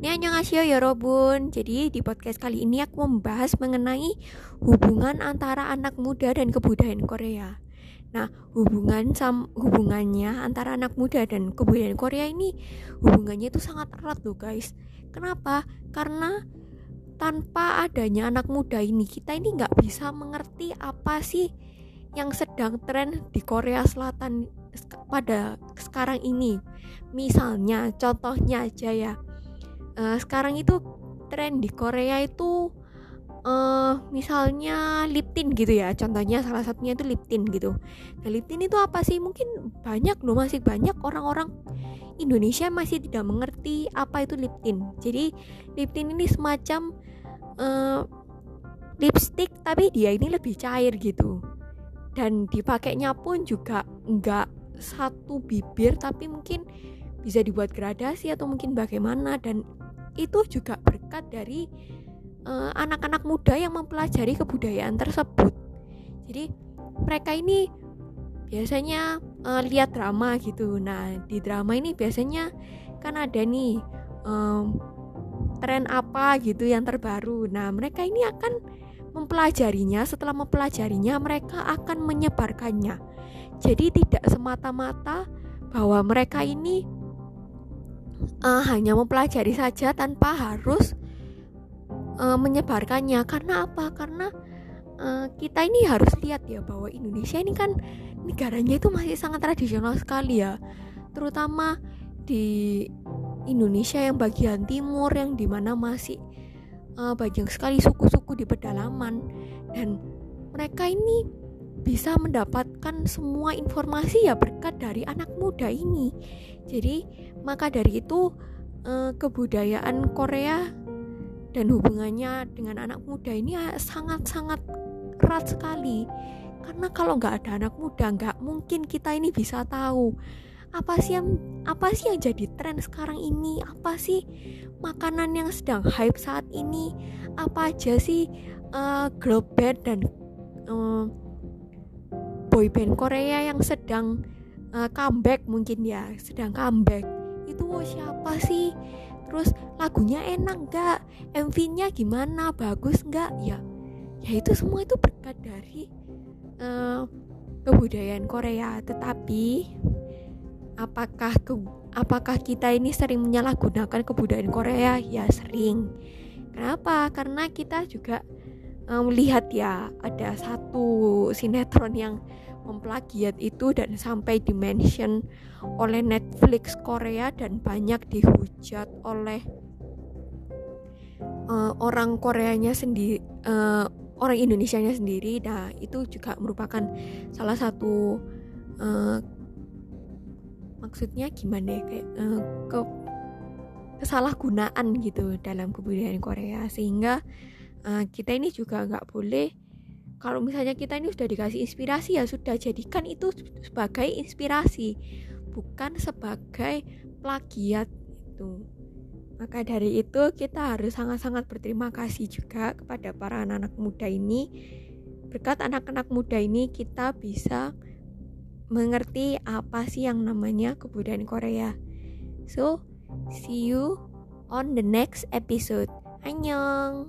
Ini annyeonghaseyo yorobun. Jadi di podcast kali ini aku membahas mengenai hubungan antara anak muda dan kebudayaan Korea. Nah, hubungan sam hubungannya antara anak muda dan kebudayaan Korea ini hubungannya itu sangat erat loh, guys. Kenapa? Karena tanpa adanya anak muda ini kita ini nggak bisa mengerti apa sih yang sedang tren di Korea Selatan pada sekarang ini. Misalnya, contohnya aja ya uh, sekarang itu tren di Korea itu uh, misalnya lip tint gitu ya. Contohnya salah satunya itu lip tint gitu. Nah lip tint itu apa sih? Mungkin banyak loh masih banyak orang-orang Indonesia masih tidak mengerti apa itu lip tint. Jadi lip tint ini semacam uh, lipstick tapi dia ini lebih cair gitu. Dan dipakainya pun juga enggak satu bibir tapi mungkin bisa dibuat gradasi atau mungkin bagaimana. Dan itu juga berkat dari eh, anak-anak uh, muda yang mempelajari kebudayaan tersebut. Jadi mereka ini biasanya uh, lihat drama gitu. Nah di drama ini biasanya kan ada nih um, tren apa gitu yang terbaru. Nah mereka ini akan mempelajarinya. Setelah mempelajarinya mereka akan menyebarkannya. Jadi tidak semata-mata bahwa mereka ini uh, hanya mempelajari saja tanpa harus uh, menyebarkannya. Karena apa? Karena uh, kita ini harus lihat ya bahwa Indonesia ini kan negaranya itu masih sangat tradisional sekali ya. Terutama di Indonesia yang bagian timur yang di mana masih uh, banyak sekali suku-suku di pedalaman. Dan mereka ini bisa mendapatkan semua informasi ya berkat dari anak muda ini. Jadi, maka dari itu eh, kebudayaan Korea dan hubungannya dengan anak muda ini sangat-sangat erat sekali. Karena kalau nggak ada anak muda, nggak mungkin kita ini bisa tahu apa sih yang apa sih yang jadi tren sekarang ini apa sih makanan yang sedang hype saat ini apa aja sih uh, girl band dan uh, boyband Korea yang sedang uh, comeback mungkin ya sedang comeback. Itu oh, siapa sih? Terus lagunya enak nggak? MV-nya gimana? Bagus nggak? Ya ya itu semua itu berkat dari uh, kebudayaan Korea. Tetapi apakah ke, apakah kita ini sering menyalahgunakan kebudayaan Korea? Ya sering. Kenapa? Karena kita juga melihat ya ada satu sinetron yang memplagiat itu dan sampai dimention oleh Netflix Korea dan banyak dihujat oleh uh, orang Koreanya sendiri uh, orang Indonesia-nya sendiri. Nah itu juga merupakan salah satu uh, maksudnya gimana ya kayak uh, ke kesalahgunaan gitu dalam kebudayaan Korea. Sehingga uh, kita ini juga nggak boleh kalau misalnya kita ini sudah dikasih inspirasi ya sudah jadikan itu sebagai inspirasi bukan sebagai plagiat itu. Maka dari itu kita harus sangat-sangat berterima kasih juga kepada para anak-anak muda ini. Berkat anak-anak muda ini kita bisa mengerti apa sih yang namanya kebudayaan Korea. So see you on the next episode. Annyeong